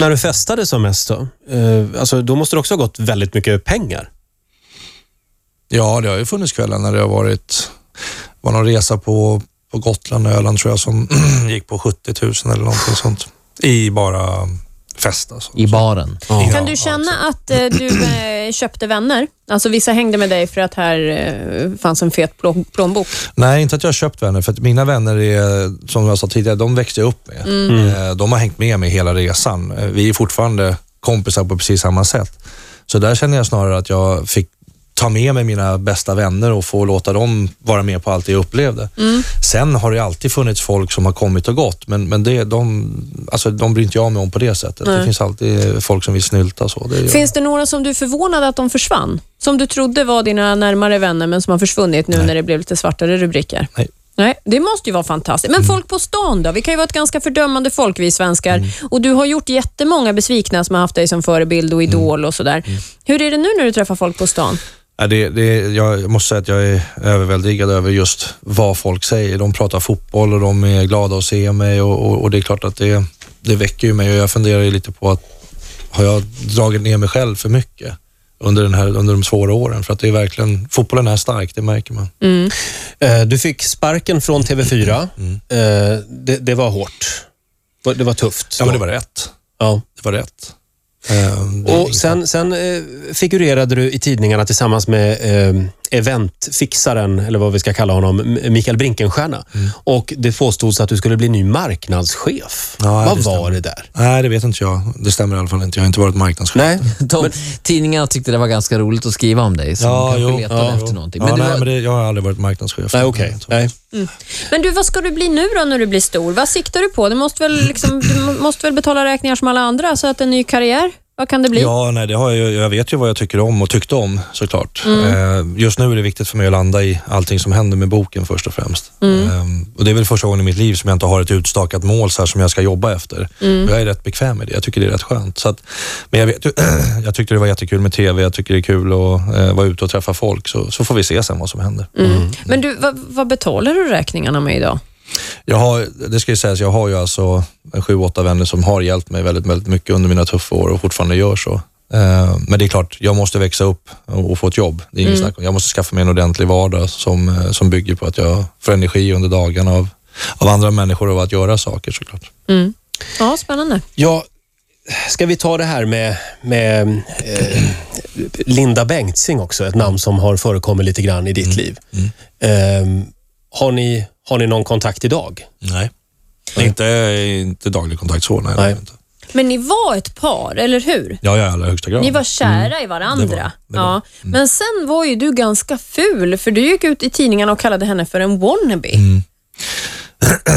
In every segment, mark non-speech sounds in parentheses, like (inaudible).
När du festade som mest då? Eh, alltså, då måste det också ha gått väldigt mycket pengar. Ja, det har ju funnits kvällar när det har varit, var någon resa på, på Gotland och Öland tror jag som (clears throat) gick på 70 000 eller någonting sånt. I bara fest alltså. I baren. Ja. Kan du känna att eh, du eh, köpte vänner? Alltså vissa hängde med dig för att här eh, fanns en fet plå- plånbok. Nej, inte att jag har köpt vänner, för att mina vänner är, som jag sa tidigare, de växte jag upp med. Eh, De har hängt med mig hela resan. Eh, Vi är fortfarande kompisar på precis samma sätt. Så där känner jag snarare att jag fick ta med mig mina bästa vänner och få låta dem vara med på allt jag upplevde. Sen har det alltid funnits folk som har kommit och gått, men, men det, de, alltså, de bryr inte jag mig om på det sättet. Det finns alltid folk som vill snylta. Så. Det Finns det några som du är förvånad att de försvann? Som du trodde var dina närmare vänner, men som har försvunnit nu när det blev lite svartare rubriker? Nej. Nej, det måste ju vara fantastiskt. Men folk på stan då? Vi kan ju vara ett ganska fördömande folk, vi svenskar. Mm. Och Du har gjort jättemånga besvikna som har haft dig som förebild och idol Mm. och sådär. Hur är det nu när du träffar folk på stan? Ja, det, det, jag måste säga att jag är överväldigad över just vad folk säger. De pratar fotboll och de är glada att se mig och, och, och det är klart att det, det väcker ju mig och jag funderar ju lite på att har jag dragit ner mig själv för mycket under, den här, under de svåra åren? För att det är verkligen, fotbollen är stark, det märker man. Eh, Du fick sparken från TV4. Mm. Eh, Det, det var hårt. Det var tufft. Ja, men det var rätt. Ja. Det var rätt. Eh, Och sen, sen eh, figurerade du i tidningarna tillsammans med eh, eventfixaren, eller vad vi ska kalla honom, Mikael Brinkenstierna. Mm. Och det påstods att du skulle bli ny marknadschef. Ja, vad det var det där? Nej, det vet inte jag. Det stämmer i alla fall inte. Jag har inte varit marknadschef. Nej, (laughs) De, tidningarna tyckte det var ganska roligt att skriva om dig, så de kanske letade ja, efter jo. någonting. Ja, Men det nej, var, men det, jag har aldrig varit marknadschef. Nej okej. Nej. Men du, vad ska du bli nu då när du blir stor? Vad siktar du på? Du måste väl, liksom, du måste väl betala räkningar som alla andra, så att en ny karriär, vad kan det bli? Ja, nej, det har jag, jag vet ju vad jag tycker om och tyckte om såklart. Mm. Eh, just nu är det viktigt för mig att landa i allting som händer med boken först och främst. Mm. Eh, och Det är väl första gången i mitt liv som jag inte har ett utstakat mål så här som jag ska jobba efter. Mm. Jag är rätt bekväm med det. Jag tycker det är rätt skönt. Så att, men jag, vet, (clears throat) jag tyckte det var jättekul med TV. Jag tycker det är kul att eh, vara ute och träffa folk. Så, så får vi se sen vad som händer. Mm. Men du, vad, vad betalar du räkningarna med idag? Jag har, det ska ju sägas, jag har ju alltså sju, åtta vänner som har hjälpt mig väldigt, väldigt mycket under mina tuffa år och fortfarande gör så. Eh, Men det är klart, jag måste växa upp och få ett jobb. Det är inget snack om. Jag måste skaffa mig en ordentlig vardag som, eh, som bygger på att jag får energi under dagarna av, av andra människor och att göra saker såklart. Ja, spännande. Ja, ska vi ta det här med, med eh, Linda Bengtzing också, ett namn som har förekommit lite grann i ditt Mm. liv. Eh, har, ni, har ni någon kontakt idag? Nej. Inte, inte daglig kontakt så, nej. Nej. Men ni var ett par, eller hur? Ja, i allra högsta grad. Ni var kära i varandra. Det var- det var. Ja. Men sen var ju du ganska ful, för du gick ut i tidningarna och kallade henne för en wannabe. Mm.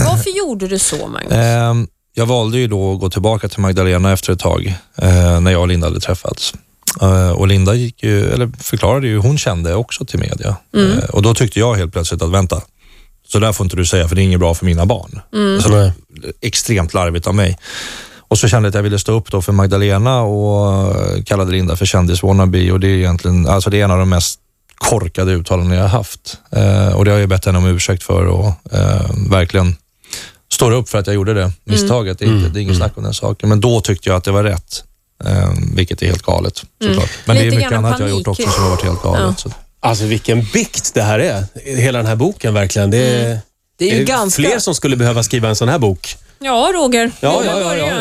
Varför gjorde du så, Magnus? Ehm, jag valde ju då att gå tillbaka till Magdalena efter ett tag, eh, när jag och Linda hade träffats. Eh, och Linda gick ju, eller förklarade ju hon kände också till media. Eh, och då tyckte jag helt plötsligt att vänta, så där får inte du säga för det är inget bra för mina barn. Så, Nej. extremt larvigt av mig. Och så kände jag att jag ville stå upp då för Magdalena och eh, kallade Linda för kändis-wannabe och det är egentligen, alltså det är en av de mest korkade uttalanden jag har haft. Eh, och det har jag bett henne om ursäkt för och eh, verkligen står upp för att jag gjorde det misstaget. Det, är inte, det är inget snack om den saken. Men då tyckte jag att det var rätt. Eh, vilket är helt galet såklart. Men det är Lite mycket annat jag har gjort panik. också som har varit helt galet. Ja. Så. Alltså vilken bikt det här är. Hela den här boken verkligen. Det är, det är ju det är ganska... fler som skulle behöva skriva en sån här bok. Ja, Roger. Ja, ja, ja, börja. ja,